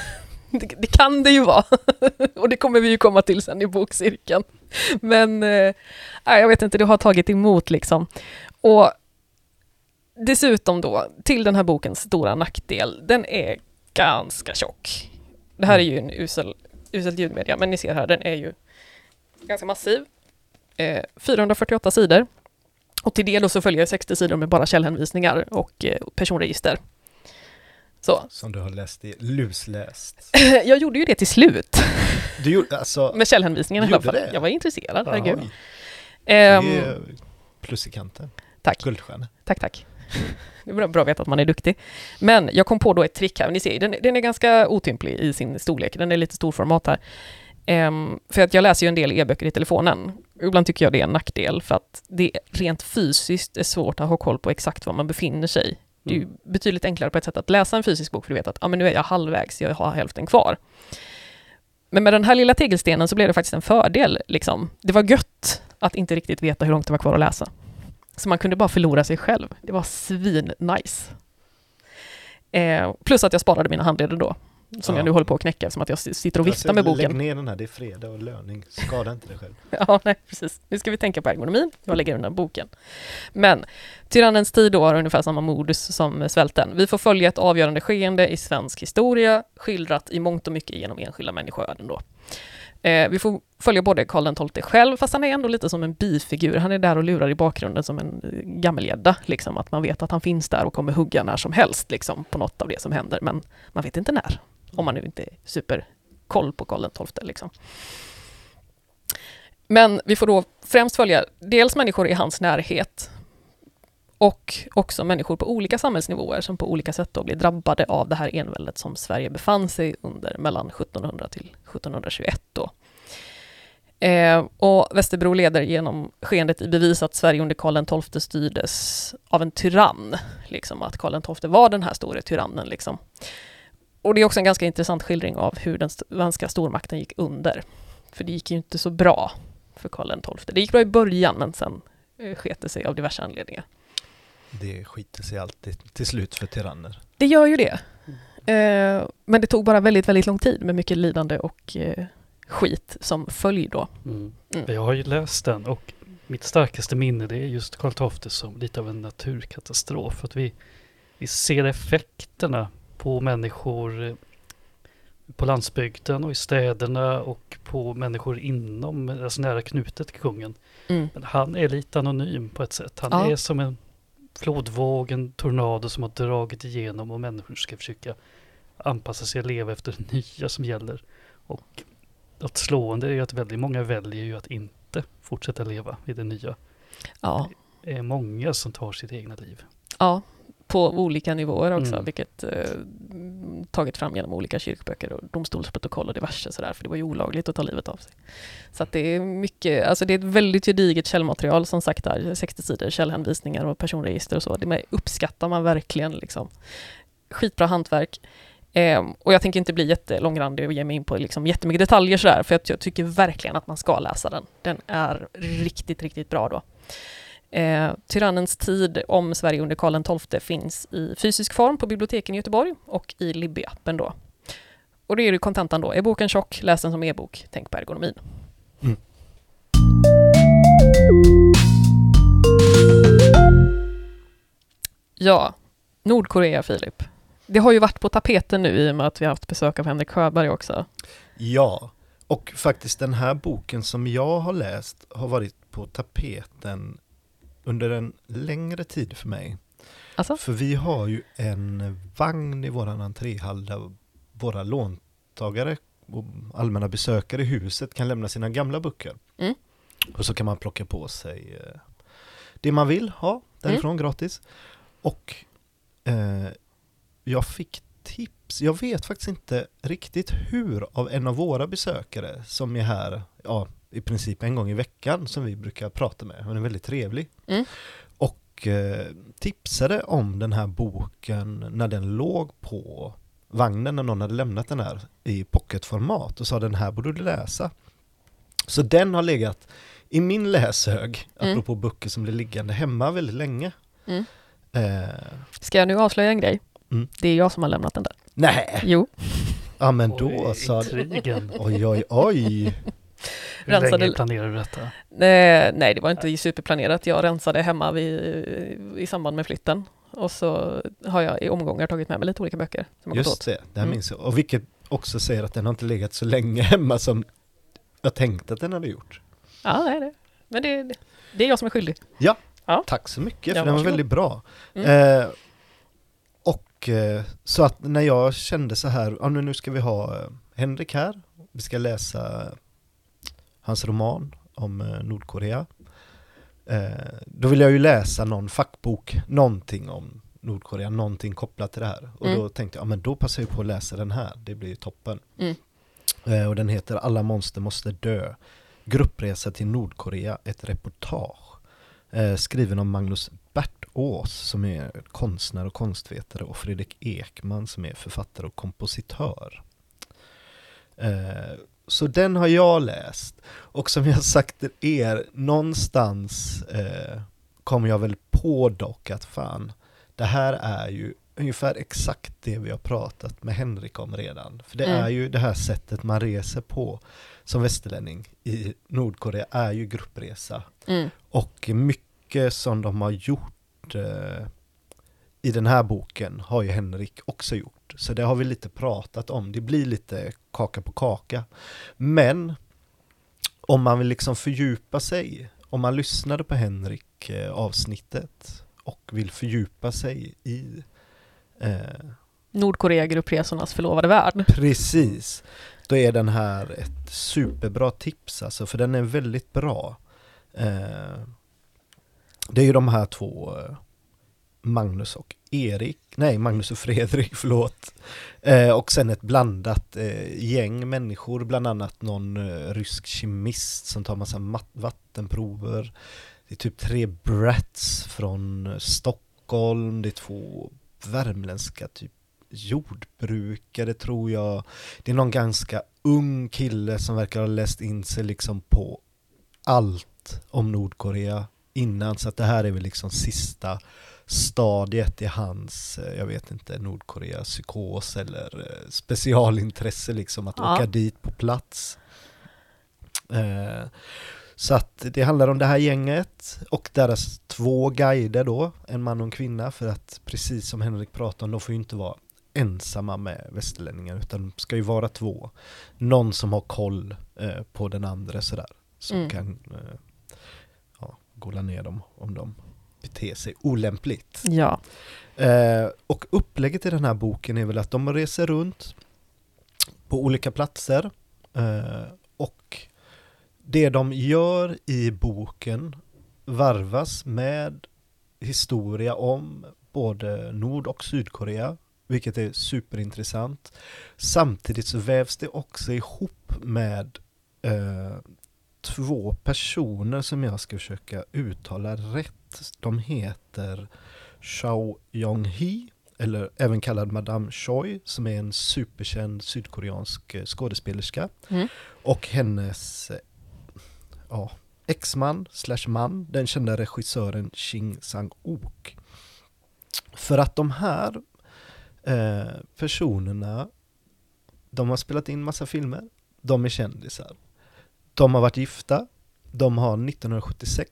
[LAUGHS] det, det kan det ju vara. [LAUGHS] Och det kommer vi ju komma till sen i bokcirkeln. Men eh, jag vet inte, det har tagit emot liksom. Och dessutom då, till den här bokens stora nackdel, den är ganska tjock. Det här är ju en usel, usel ljudmedia, men ni ser här, den är ju ganska massiv. Eh, 448 sidor. Och till det då så följer 60 sidor med bara källhänvisningar och eh, personregister. Så. Som du har läst i, lusläst. [LAUGHS] Jag gjorde ju det till slut, [LAUGHS] Du gjorde, alltså, med källhänvisningarna i alla fall. det? Jag var intresserad, herregud. är plus i kanten. tack. Guldstjärna. Tack, tack. Det är bra att veta att man är duktig. Men jag kom på då ett trick här. Ni ser, den, den är ganska otymplig i sin storlek. Den är lite storformat här. Ehm, för att jag läser ju en del e-böcker i telefonen. Ibland tycker jag det är en nackdel för att det rent fysiskt är svårt att ha koll på exakt var man befinner sig. Det är ju betydligt enklare på ett sätt att läsa en fysisk bok för du vet att ah, men nu är jag halvvägs, jag har hälften kvar. Men med den här lilla tegelstenen så blev det faktiskt en fördel. Liksom. Det var gött att inte riktigt veta hur långt det var kvar att läsa. Så man kunde bara förlora sig själv. Det var svin-nice. Eh, plus att jag sparade mina handleder då, som Ja. jag nu håller på att knäcka, som att jag sitter och viftar med Lägg boken. ner den här, det är fredag och löning. Skada inte dig själv. [LAUGHS] Ja, nej, precis. Nu ska vi tänka på ergonomin. Jag lägger den här boken. Men Tyrannens tid då har ungefär samma modus som Svälten. Vi får följa ett avgörande skeende i svensk historia, skildrat i mångt och mycket genom enskilda människoöden då. Eh, vi får följa både Karl XII själv, fast han är ändå lite som en bifigur. Han är där och lurar i bakgrunden som en eh, gammelgädda, liksom att man vet att han finns där och kommer hugga när som helst, liksom på något av det som händer, men man vet inte när. Om man nu inte är superkoll på Karl XII liksom. Men vi får då främst följa dels människor i hans närhet och också människor på olika samhällsnivåer som på olika sätt då blir drabbade av det här enväldet som Sverige befann sig under mellan 1700 till 1721. Då. Eh, och Västerbro leder genom skeendet i bevis att Sverige under Karl XII styrdes av en tyrann. Liksom att Karl XII var den här store tyrannen. Liksom. Och det är också en ganska intressant skildring av hur den svenska stormakten gick under. För det gick ju inte så bra för Karl XII. Det gick bra i början, men sen eh, sket det sig av diverse anledningar. Det skiter sig alltid till slut för tyranner. Det gör ju det. Eh, men det tog bara väldigt, väldigt lång tid med mycket lidande och eh, skit som följd då. Mm. Mm. Jag har ju läst den och mitt starkaste minne det är just Karl XII som lite av en naturkatastrof. För att vi, vi ser effekterna på människor eh, på landsbygden och i städerna och på människor inom, alltså nära knutet till kungen. Mm. Men han är lite anonym på ett sätt. Han Ja. är som en flodvåg, en tornado som har dragit igenom och människor ska försöka anpassa sig och leva efter det [LAUGHS] nya som gäller. Och något slående är ju att väldigt många väljer ju att inte fortsätta leva i det nya. Ja. Det är många som tar sitt egna liv. ja, på olika nivåer också, Mm. vilket eh, tagit fram genom olika kyrkböcker och domstolsprotokoll och diverse sådär, för det var ju olagligt att ta livet av sig. Så att det är mycket, alltså det är ett väldigt gediget källmaterial som sagt där, 60 sidor källhänvisningar och personregister och så. Det uppskattar man verkligen liksom. Skitbra hantverk. Ehm, och jag tänker inte bli jättelångrandig och ge mig in på liksom jättemycket detaljer sådär, för att jag tycker verkligen att man ska läsa den. Den är riktigt, riktigt bra då. Eh, Tyrannens tid om Sverige under Karl XII finns i fysisk form på biblioteken i Göteborg och i Libby-appen då. Och det är ju kontentan då. Är boken tjock, läs den som e-bok. Tänk på ergonomin. Mm. Ja, Nordkorea, Filip. Det har ju varit på tapeten nu i och med att vi har haft besök av Henrik Sjöberg också. Ja, och faktiskt den här boken som jag har läst har varit på tapeten under en längre tid för mig. Alltså? För vi har ju en vagn i våran entréhall där våra låntagare och allmänna besökare i huset kan lämna sina gamla böcker. Mm. Och så kan man plocka på sig eh, det man vill ha därifrån gratis. Och eh, jag fick tips, jag vet faktiskt inte riktigt hur, av en av våra besökare som är här, ja, i princip en gång i veckan som vi brukar prata med. Hon är väldigt trevlig. Mm. Och eh, tipsade om den här boken när den låg på vagnen när någon hade lämnat den här i pocketformat och sa den här borde du läsa. Så den har legat i min läshög, Mm. apropå böcker som blir liggande hemma väldigt länge. Mm. Eh, Ska jag nu avslöja en grej? Mm. Det är jag som har lämnat den där. nej, Jo, ja men då Oj, så. Intrigen. Oj, oj, oj. Hur Rensade- länge planerar du detta? Eh, nej, det var inte superplanerat. Jag rensade hemma vid, i samband med flytten. Och så har jag i omgångar tagit med mig lite olika böcker som har gått Just det, det här Mm. minns jag. Och vilket också säger att den har inte legat så länge [LAUGHS] hemma som jag tänkte att den hade gjort. Ja, nej, det. Men det, det, är jag som är skyldig. Tack så mycket, Ja, för den var väldigt bra. Mm. Eh, och eh, så att när jag kände så här, ja, nu, nu ska vi ha eh, Henrik här, vi ska läsa hans roman om eh, Nordkorea. Eh, då vill jag ju läsa någon fackbok, någonting om Nordkorea, någonting kopplat till det här. Och Mm. då tänkte jag, ja men då passar jag på att läsa den här, det blir ju toppen. Mm. Eh, och den heter Alla monster måste dö. Gruppresa till Nordkorea, ett reportage. Skriven av Magnus Bertås som är konstnär och konstvetare och Fredrik Ekman som är författare och kompositör. Så den har jag läst och som jag sagt till er, någonstans eh, kommer jag väl på dock att fan, det här är ju ungefär exakt det vi har pratat med Henrik om redan. För det Mm. är ju det här sättet man reser på som västerlänning i Nordkorea är ju gruppresa. Mm. Och mycket som de har gjort eh, i den här boken har ju Henrik också gjort. Så det har vi lite pratat om. Det blir lite kaka på kaka. Men om man vill liksom fördjupa sig, om man lyssnade på Henrik eh, avsnittet och vill fördjupa sig i eh, Nordkorea gruppresornas förlovade värld. Precis. Då är den här ett superbra tips alltså, för den är väldigt bra. Eh, det är ju de här två, eh, Magnus och Erik, nej Magnus och Fredrik, [LAUGHS] förlåt. Eh, och sen ett blandat eh, gäng människor, bland annat någon eh, rysk kemist som tar massa vattenprover. Det är typ tre brats från eh, Stockholm, det är två värmländska typ jordbrukare tror jag. Det är någon ganska ung kille som verkar ha läst in sig liksom på allt om Nordkorea innan. Så att det här är väl liksom sista stadiet i hans, eh, jag vet inte, Nordkorea psykos eller eh, specialintresse liksom att Ja. åka dit på plats. Eh, så att det handlar om det här gänget och deras två guider då, en man och en kvinna, för att precis som Henrik pratade om, de får ju inte vara ensamma med västerlänningar utan ska ju vara två. Någon som har koll eh, på den andra sådär. Som Mm. kan eh, ja, gola ner dem om de beter sig olämpligt. Ja. Eh, och upplägget i den här boken är väl att de reser runt på olika platser eh, och det de gör i boken varvas med historia om både Nord och Sydkorea, vilket är superintressant. Samtidigt så vävs det också ihop med eh, två personer som jag ska försöka uttala rätt. De heter Shao Yong-hee, eller även kallad Madame Choi, som är en superkänd sydkoreansk eh, skådespelerska. Mm. Och hennes eh, ja, exman slash man, den kända regissören Shin Sang-ok. För att de här eh, personerna, de har spelat in massa filmer, de är kändisar. De har varit gifta, de har 1976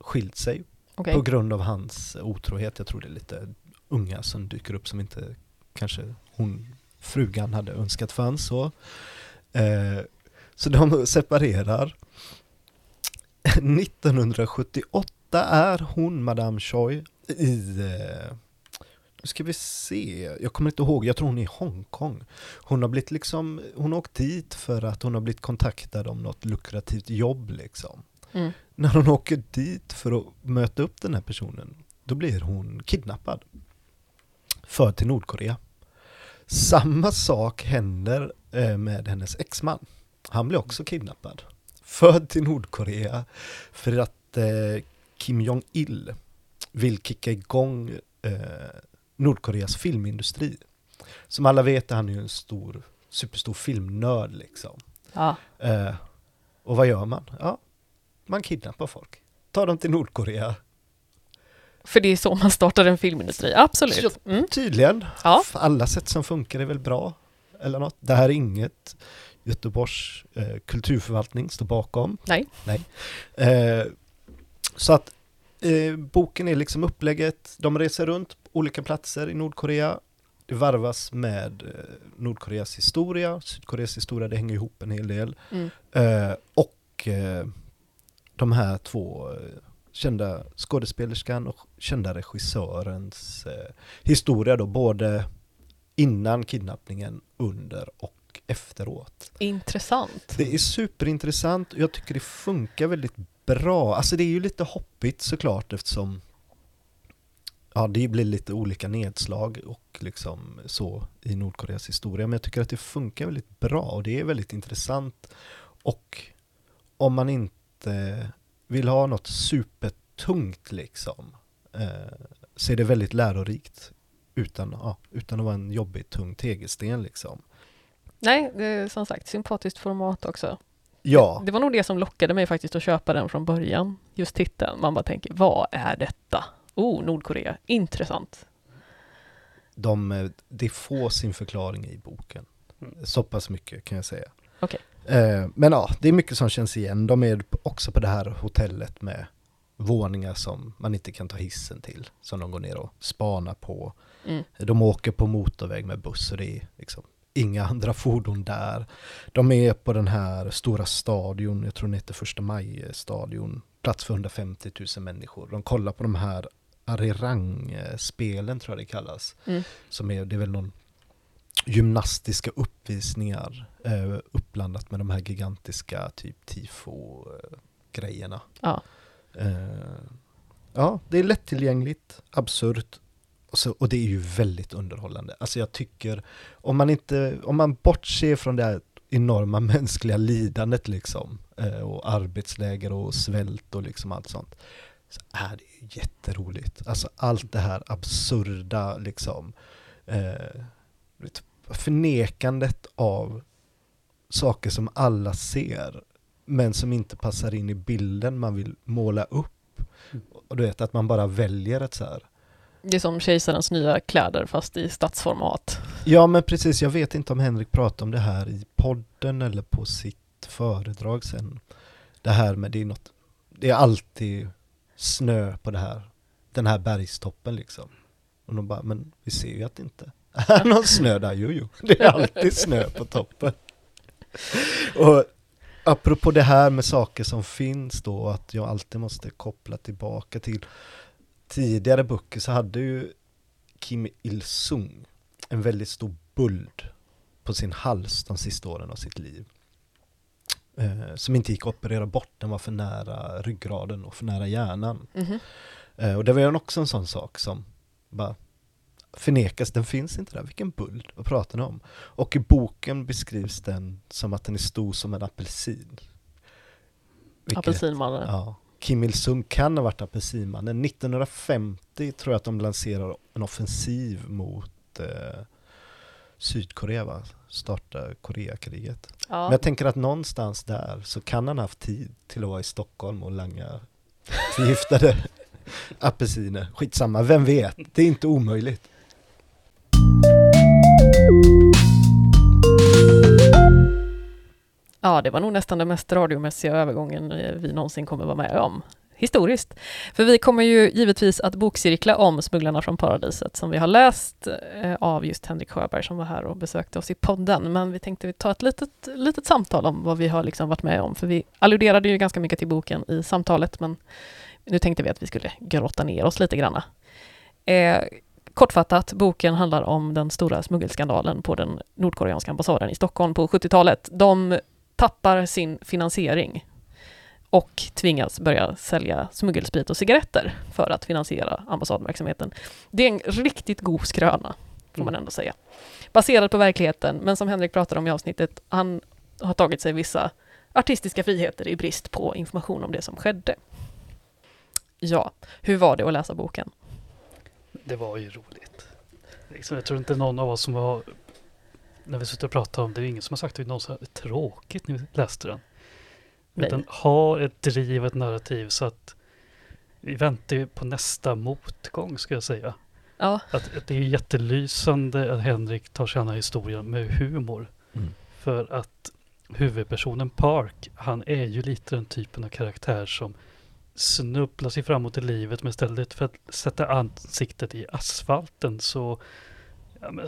skilt sig Okej. på grund av hans otrohet. Jag tror det är lite unga som dyker upp som inte kanske hon, frugan, hade önskat fanns så. Eh, så de separerar. [LAUGHS] 1978 är hon, Madame Choi, i... Eh, nu ska vi se, jag kommer inte ihåg, jag tror hon är i Hongkong. Hon har blivit liksom, hon har åkt dit för att hon har blivit kontaktad om något lukrativt jobb liksom Mm. När hon åker dit för att möta upp den här personen, då blir hon kidnappad. För till Nordkorea. Samma sak händer eh, med hennes exman. Han blir också kidnappad. Förd till Nordkorea för att eh, Kim Jong-Il vill kicka igång eh, Nordkoreas filmindustri. Som alla vet är han ju en stor, superstor filmnörd liksom. Ja. Eh, och vad gör man? Ja, man kidnappar folk. Tar dem till Nordkorea. För det är så man startar en filmindustri, absolut. Mm. Tydligen. Ja. Alla sätt som funkar är väl bra. Eller något. Det här är inget Göteborgs eh, kulturförvaltning står bakom. Nej. Eh, så att eh, boken är liksom upplägget. De reser runt på olika platser i Nordkorea. Det varvas med eh, Nordkoreas historia, Sydkoreas historia, det hänger ihop en hel del. Mm. Eh, och eh, de här två eh, kända skådespelerskan och kända regissörens eh, historia då, både innan kidnappningen, under och efteråt. Intressant. Det är superintressant och jag tycker det funkar väldigt bra. Alltså det är ju lite hoppigt såklart eftersom Ja, det blir lite olika nedslag och liksom så i Nordkoreas historia. Men jag tycker att det funkar väldigt bra och det är väldigt intressant. Och om man inte vill ha något supertungt liksom eh, så är det väldigt lärorikt utan, ja, utan att vara en jobbig tung tegelsten liksom. Nej, det är som sagt sympatiskt format också. Ja, Det var nog det som lockade mig faktiskt att köpa den från början. Just titeln. Man bara tänker, vad är detta? Oh, Nordkorea. Intressant. de, eh, det får sin förklaring i boken. Mm. Så pass mycket kan jag säga. Okej. Eh, men ja, det är mycket som känns igen. De är också på det här hotellet med våningar som man inte kan ta hissen till. Som de går ner och spanar på. Mm. De åker på motorväg med buss och det är liksom inga [LAUGHS] andra fordon där. De är på den här stora stadion, jag tror den heter första maj-stadion. Plats för 150 000 människor. De kollar på de här Arirang-spelen tror jag det kallas. Mm. Som är, det är väl någon gymnastiska uppvisningar eh, uppblandat med de här gigantiska typ tifo-grejerna. Ja. Eh, ja, det är lättillgängligt, absurt och, så, och det är ju väldigt underhållande. Alltså jag tycker, om man inte, om man bortser från det här enorma [LAUGHS] mänskliga lidandet liksom eh, och arbetsläger och svält och liksom allt sånt så är det ju jätteroligt. Alltså allt det här absurda liksom eh, förnekandet av saker som alla ser men som inte passar in i bilden man vill måla upp. Mm. Och du vet att man bara väljer ett så här. Det är som kejsarens nya kläder fast i stadsformat. Ja men precis, jag vet inte om Henrik pratade om det här i podden eller på sitt föredrag sen. Det här med, det är något, det är alltid snö på det här, den här bergstoppen liksom. Och de bara, men vi ser ju att det inte [LAUGHS] Någon snö där, jo jo. Det är alltid snö på toppen. Och apropå det här med saker som finns då, att jag alltid måste koppla tillbaka till tidigare böcker så hade ju Kim Il-Sung en väldigt stor buld på sin hals de sista åren av sitt liv. Eh, som inte gick att operera bort, den var för nära ryggraden och för nära hjärnan. Mhm. Eh, och det var ju också en sån sak som bara förnekas, den finns inte där, vilken buld, vad pratar ni om? Och i boken beskrivs den som att den är stor som en apelsin. Vilket- Apelsinmannen. Ja. Kim Il-Sung kan ha varit apelsinmannen. 1950 tror jag att de lanserar en offensiv mot eh, Sydkorea, va? Starta Koreakriget. Ja. Men jag tänker att någonstans där så kan han ha haft tid till att vara i Stockholm och langa förgiftade [LAUGHS] apelsiner. Skitsamma, vem vet? Det är inte omöjligt. Ja, det var nog nästan den mest radiomässiga övergången eh, vi någonsin kommer vara med om. Historiskt. För vi kommer ju givetvis att bokcirkla om Smugglarna från paradiset som vi har läst eh, av just Henrik Sjöberg som var här och besökte oss i podden. Men vi tänkte vi ta ett litet, litet samtal om vad vi har liksom varit med om. För vi alluderade ju ganska mycket till boken i samtalet men nu tänkte vi att vi skulle grotta ner oss lite granna. Eh, kortfattat, boken handlar om den stora smuggelskandalen på den nordkoreanska ambassaden i Stockholm på 70-talet. De tappar sin finansiering och tvingas börja sälja smuggelsprit och cigaretter för att finansiera ambassadverksamheten. Det är en riktigt god skröna, får man Mm. ändå säga. Baserad på verkligheten, men som Henrik pratade om i avsnittet, han har tagit sig vissa artistiska friheter i brist på information om det som skedde. Ja, hur var det att läsa boken? Det var ju roligt. Liksom, jag tror inte någon av oss som var, när vi suttit och pratat om det, det är ingen som har sagt att det är tråkigt när vi läste den. Nej. Utan har ett driv, ett narrativ så att vi väntar ju på nästa motgång ska jag säga. Ja, Att, att det är jättelysande att Henrik tar sig an historien med humor. Mm. För att huvudpersonen Park, han är ju lite den typen av karaktär som snubblar sig framåt i livet men istället för att sätta ansiktet i asfalten så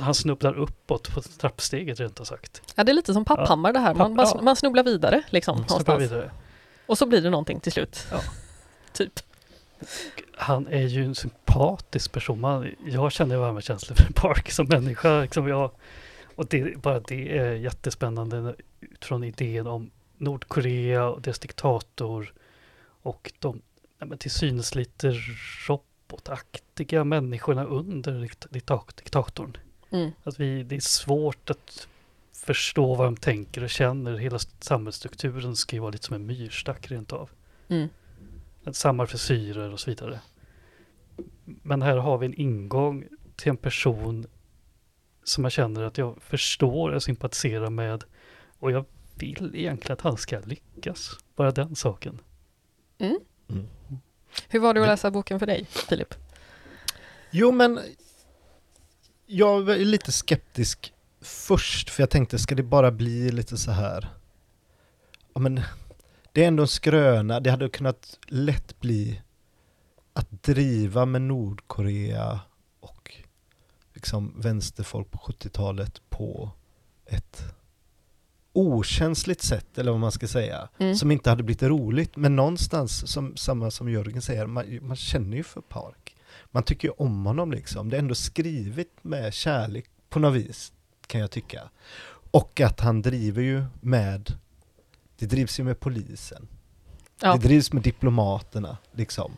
han snubblar uppåt på trappsteget rent sagt. ja det är lite som Papphammar det här, man, Papp- ja. man snubblar vidare liksom Snubblar någonstans. vidare. Och så blir det någonting till slut. Ja. [LAUGHS] typ. Han är ju en sympatisk person. Man, jag känner varma känslor för Park som människa. Liksom jag, och det, bara det är jättespännande utifrån idén om Nordkorea och dess diktator och de ja, till synes lite robotaktiga människorna under dikt- dikta- diktatorn. Mm. Att vi, det är svårt att förstå vad de tänker och känner. Hela samhällsstrukturen ska ju vara lite som en myrstack rent av. Mm. Samma frisyrer och så vidare. Men här har vi en ingång till en person som jag känner att jag förstår och sympatiserar med. Och jag vill egentligen att han ska lyckas. Bara den saken. Mm. Mm. Hur var det att läsa boken för dig, Filip? Jo men jag är lite skeptisk först för jag tänkte ska det bara bli lite så här? Ja men det är ändå en skröna, det hade kunnat lätt bli att driva med Nordkorea och liksom vänsterfolk på 70-talet på ett okänsligt sätt eller vad man ska säga Mm. som inte hade blivit roligt. Men någonstans som, samma som Jörgen säger man, man känner ju för Park man tycker ju om honom liksom. Det är ändå skrivet med kärlek på något vis, kan jag tycka. Och att han driver ju med, det drivs ju med polisen. Ja. Det drivs med diplomaterna, liksom.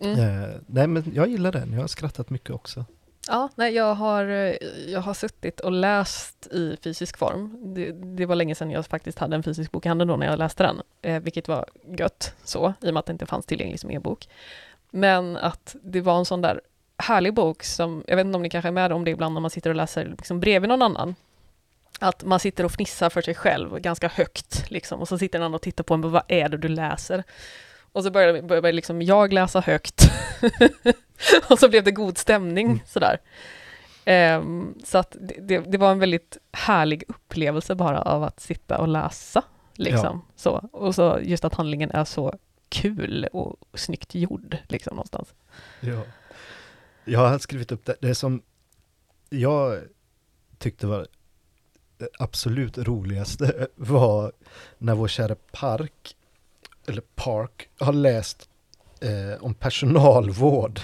Mm. Eh, nej men jag gillar den, jag har skrattat mycket också. Ja, nej, jag har, eh, jag har suttit och läst i fysisk form. Det, det var länge sedan jag faktiskt hade en fysisk bok i handen då när jag läste den, eh, vilket var gött så, i och med att det inte fanns tillgänglig som e-bok. Men att det var en sån där härlig bok som, jag vet inte om ni kanske är med om det ibland när man sitter och läser liksom bredvid någon annan. Att man sitter och fnissar för sig själv ganska högt, liksom, och så sitter någon och tittar på en, vad är det du läser? Och så började, började liksom jag läsa högt. [LAUGHS] och så blev det god stämning Mm. sådär. Ehm, så att det, det, var en väldigt härlig upplevelse bara av att sitta och läsa. Liksom. Så, och så just att handlingen är så kul och snyggt gjord liksom någonstans. Ja. Jag har skrivit upp det, det som jag tyckte var det absolut roligaste [LAUGHS] var när vår kära Park, eller Park, har läst eh, om personalvård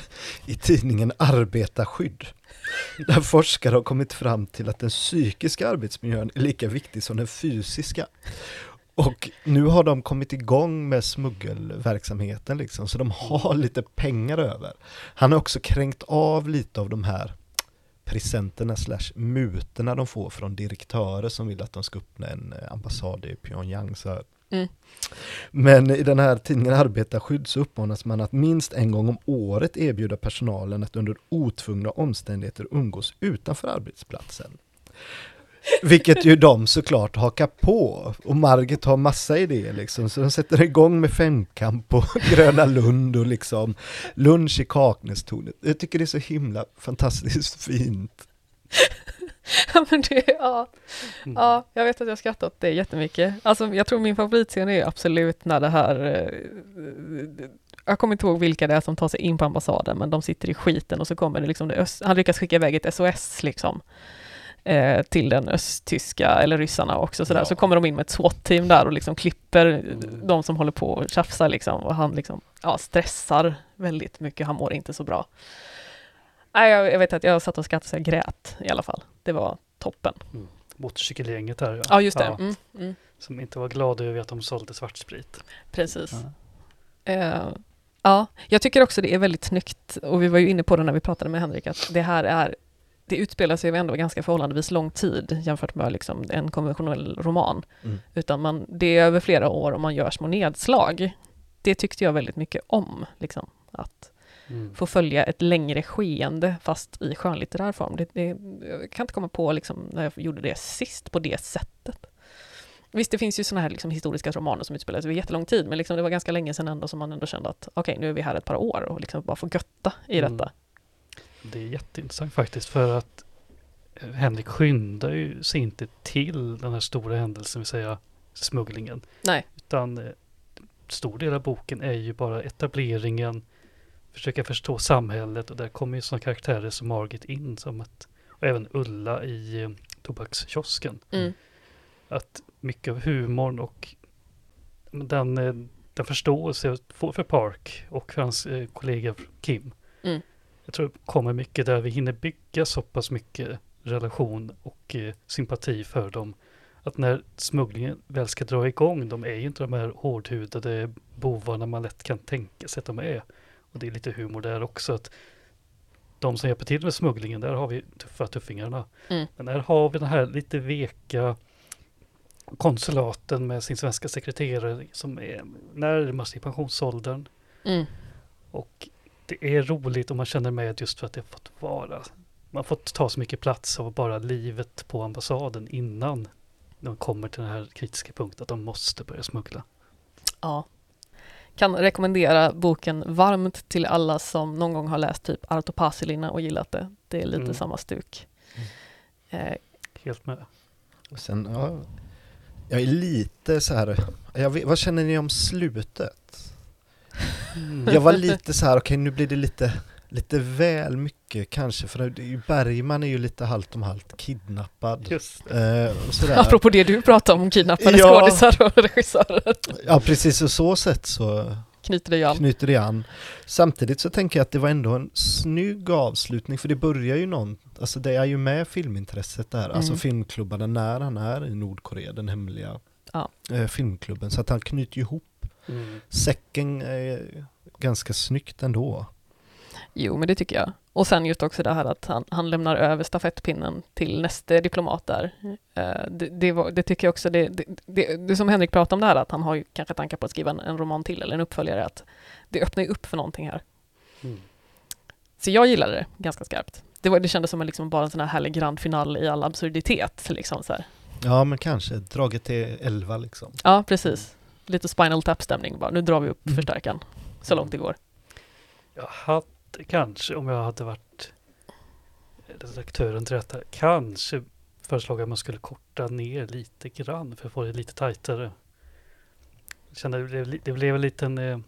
i tidningen Arbetarskydd. [LAUGHS] Där forskare har kommit fram till att den psykiska arbetsmiljön är lika viktig som den fysiska. Och nu har de kommit igång med smuggelverksamheten liksom, så de har lite pengar över. Han har också kränkt av lite av de här presenterna slash mutorna de får från direktörer som vill att de ska öppna en eh, ambassad i Pyongyang. Så Mm. Men i den här tidningen Arbetarskydd så uppmanas man att minst en gång om året erbjuda personalen att under otvungna omständigheter umgås utanför arbetsplatsen. Vilket ju de såklart hakar på. Och Margit har massa idéer liksom, så de sätter igång med femkamp på [LAUGHS] Gröna Lund och liksom lunch i Kaknästornet. Jag tycker det är så himla fantastiskt fint. [LAUGHS] Ja, men det, ja. Mm. ja, jag vet att jag skrattar åt det jättemycket. Alltså, jag tror min favoritscen är absolut när det här... eh, Jag kommer inte ihåg vilka det är som tar sig in på ambassaden, men de sitter i skiten och så kommer det liksom det öst, Han lyckas skicka iväg ett SOS liksom eh, till den östtyska, eller ryssarna också sådär. Ja. Så kommer de in med ett SWAT-team där och liksom klipper Mm. de som håller på och tjafsar liksom. Och han liksom, ja, stressar väldigt mycket. Han mår inte så bra. Nej, jag, jag vet att jag satt och skrattade så jag grät i alla fall. Det var toppen. Motorcykelgänget där Ja, just det. Mm, mm, Som inte var glada över att de sålde svartsprit. precis. Ja. Eh, ja, jag tycker också det är väldigt snyggt och vi var ju inne på det när vi pratade med Henrik att det här är det utspelar sig ändå ganska förhållandevis lång tid jämfört med liksom en konventionell roman. Mm. Utan man, det är över flera år och man gör små nedslag. Det tyckte jag väldigt mycket om. Liksom, att Mm. få följa ett längre skeende fast i skönlitterär form. Det, det, jag kan inte komma på liksom, när jag gjorde det sist på det sättet. Visst, det finns ju sådana här liksom, historiska romaner som utspelar sig över jättelång tid, men liksom, det var ganska länge sedan ändå som man ändå kände att okej, nu är vi här ett par år och liksom bara får götta i Mm. Det är jätteintressant faktiskt för att eh, Henrik skyndar ju sig inte till den här stora händelsen, vill säga smugglingen. Nej. Utan eh, stor del av boken är ju bara etableringen, försöka förstå samhället och där kommer ju sådana karaktärer som Margit in som att, och även Ulla i eh, tobakskiosken. Mm. Att mycket av humorn och den, den förståelse jag får för Park och för hans kollega Kim. Mm. Jag tror det kommer mycket där vi hinner bygga så pass mycket relation och eh, sympati för dem. Att när smugglingen väl ska dra igång, de är ju inte de här hårdhudade bovarna man lätt kan tänka sig att de är. Och det är lite humor där också. att De som hjälper till med smugglingen, där har vi tuffa tuffingarna. Mm. Men här har vi den här lite veka konsulaten med sin svenska sekreterare som är närmast i pensionsåldern. Mm. Och det är roligt om man känner med just för att det har fått vara. Man har fått ta så mycket plats av bara livet på ambassaden innan de kommer till den här kritiska punkten att de måste börja smuggla. Ja. Kan rekommendera boken varmt till alla som någon gång har läst typ Arto Pasilina och gillat det. Det är lite Mm. samma stuk. Eh, Helt med. Och sen, ja, jag är lite så här, jag vet, vad känner ni om slutet? Jag var lite så här, okej nu blir det lite, lite väl mycket kanske, för det Bergman är ju lite halvt om halvt kidnappad. Just Eh, och sådär. apropå det du pratade om, kidnappade Ja. skådisar och regissörer. Ja precis, och så sätt så Knyter det an. knyter det an. Samtidigt så tänker jag att det var ändå en snygg avslutning, för det börjar ju någon, alltså det är ju med filmintresset där, alltså Mm. filmklubbarna när han är i Nordkorea, den hemliga Ja. eh, filmklubben, så att han knyter ihop mm. säcken eh, ganska snyggt ändå. Jo, men det tycker jag. Och sen just också det här att han, han lämnar över stafettpinnen till nästa diplomat där. Eh, det, det, var, det tycker jag också, det, det, som Henrik pratade om det här, att han har ju kanske tankar på att skriva en, en roman till eller en uppföljare, att det öppnar ju upp för någonting här. Mm. Så jag gillade det ganska skarpt. Det, var, det kändes som en, liksom bara en sån här härlig grand final i all absurditet. Liksom så här. Ja men kanske, draget till 11 liksom. Ja, precis. Lite Spinal Tap-stämning bara. Nu drar vi upp Mm. förstärkaren så långt det går. Jag hade kanske, om jag hade varit redaktören till detta, kanske föreslagit att man skulle korta ner lite grann för att få det lite tajtare. Jag kände det blev, det blev en liten, eh,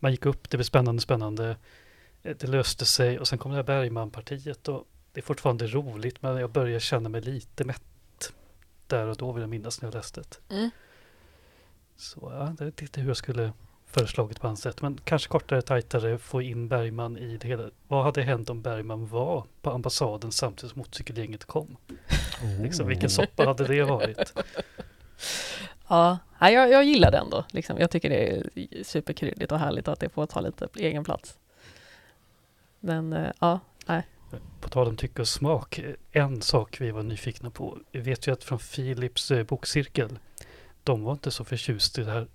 man gick upp, det blev spännande, spännande. Eh, Det löste sig och sen kom det här Bergman-partiet och det är fortfarande roligt men jag börjar känna mig lite mätt där och då vill jag minnas när jag läste det. Mm. Så ja, jag vet inte hur jag skulle föreslagit på hans sätt. Men kanske kortare, tajtare, få in Bergman i det hela. Vad hade hänt om Bergman var på ambassaden samtidigt som motorcykelgänget kom? Liksom, vilken soppa hade det varit? [LAUGHS] Ja, nej, jag, jag gillar det ändå. Liksom. Jag tycker det är superkryddigt och härligt att det får ta lite egen plats. Men eh, ja, På tal om tycke och smak. En sak vi var nyfikna på. Vi vet ju att från Philips eh, bokcirkel. De var inte så förtjust i det här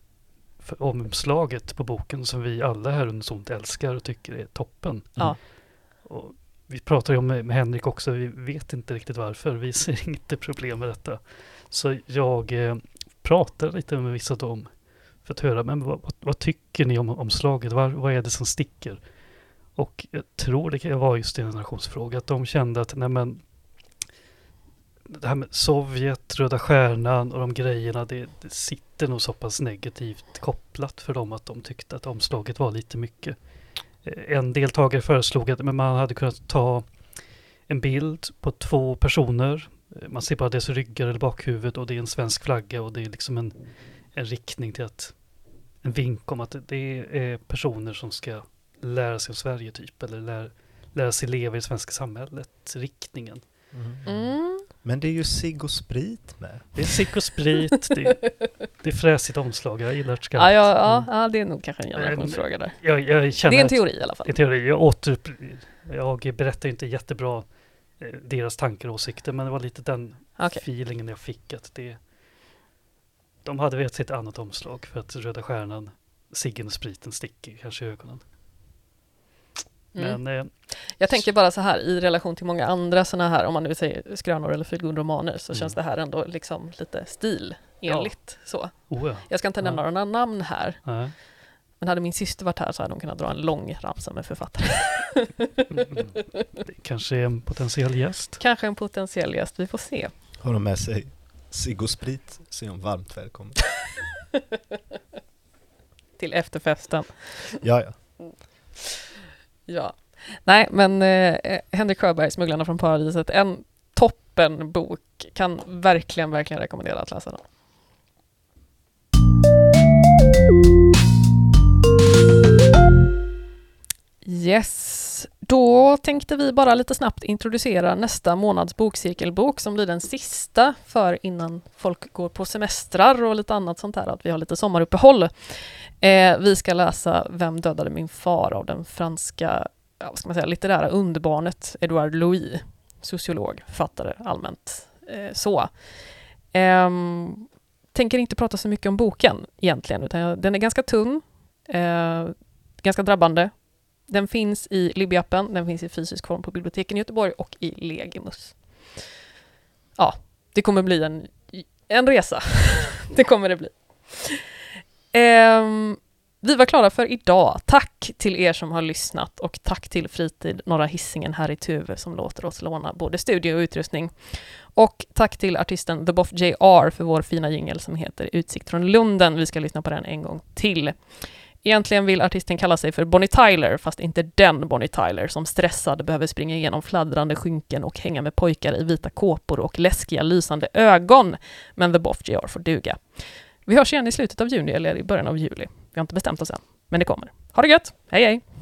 för omslaget på boken som vi alla här under sånt älskar och tycker är toppen. Ja. Och vi pratar ju om med med Henrik också, vi vet inte riktigt varför. Vi ser [LAUGHS] inte problem med detta. Så jag eh, pratar lite med vissa av dem för att höra, men vad, vad, vad tycker ni om omslaget? Vad, vad är det som sticker? Och jag tror det kan vara just en generationsfråga, att de kände att nej men det här med Sovjet, Röda Stjärnan och de grejerna, det, det sitter nog så pass negativt kopplat för dem att de tyckte att omslaget var lite mycket. Eh, En deltagare föreslog att men man hade kunnat ta en bild på två personer. Eh, Man ser bara deras ryggar eller bakhuvud och det är en svensk flagga och det är liksom en, en riktning till att en vink om att det är personer som ska lära sig om Sverige typ eller lära, lära sig leva i det svenska samhället, riktningen. mm. Men det är ju cigg och sprit med. Det är cigg och sprit, det, det är fräsigt omslag, jag gillar det skarpt. ja, ja, ja, Mm. ja, det är nog kanske en generationsfråga där. Jag, jag känner Det är en att- teori i alla fall. En teori. Jag, åter, jag berättar inte jättebra eh, deras tankar och åsikter, men det var lite den Okej. feelingen jag fick att det... De hade velat se ett annat omslag för att Röda Stjärnan, ciggen och spriten sticker kanske i ögonen. Mm. Men eh, Jag tänker bara så här, i relation till många andra sådana här, om man nu säger skrönor eller feelgood-romaner, så Mm. känns det här ändå liksom lite stilenligt. Så. oh ja. Jag ska inte Ja. nämna några namn här, Nej. men hade min syster varit här så hade hon kunnat dra en lång ramsa med författare. Mm. [LAUGHS] Kanske en potentiell gäst. Kanske en potentiell gäst, vi får se. Har de med sig cigg och sprit så är de varmt välkomna. [LAUGHS] Till efterfesten. Ja, ja. Ja. Nej, men eh, eh, Henrik Sjöberg, Smugglarna från paradiset, en toppenbok. Kan verkligen, verkligen rekommendera att läsa den. Yes, då tänkte vi bara lite snabbt introducera nästa månads bokcirkelbok som blir den sista för innan folk går på semestrar och lite annat sånt här, att vi har lite sommaruppehåll. Eh, vi ska läsa Vem dödade min far av den franska ja, vad ska man säga, litterära underbarnet Edouard Louis, sociolog, författare allmänt eh, så. Eh, tänker inte prata så mycket om boken egentligen, utan jag, den är ganska tunn, eh, ganska drabbande. Den finns i Libby-appen, den finns i fysisk form på biblioteken i Göteborg och i Legimus. Ja, det kommer bli en, en resa. [LAUGHS] det kommer det bli. Um, vi var klara för idag. Tack till er som har lyssnat och tack till Fritid Norra Hisingen här i Tuve som låter oss låna både studio och utrustning. Och tack till artisten The Boff JR för vår fina jingel som heter Utsikt från Lunden. Vi ska lyssna på den en gång till. Egentligen vill artisten kalla sig för Bonnie Tyler, fast inte den Bonnie Tyler som stressad behöver springa igenom fladdrande skynken och hänga med pojkar i vita kåpor och läskiga lysande ögon. Men The Boff GR får duga. Vi hörs igen i slutet av juni eller i början av juli. Vi har inte bestämt oss än, men det kommer. Ha det gött! Hej hej!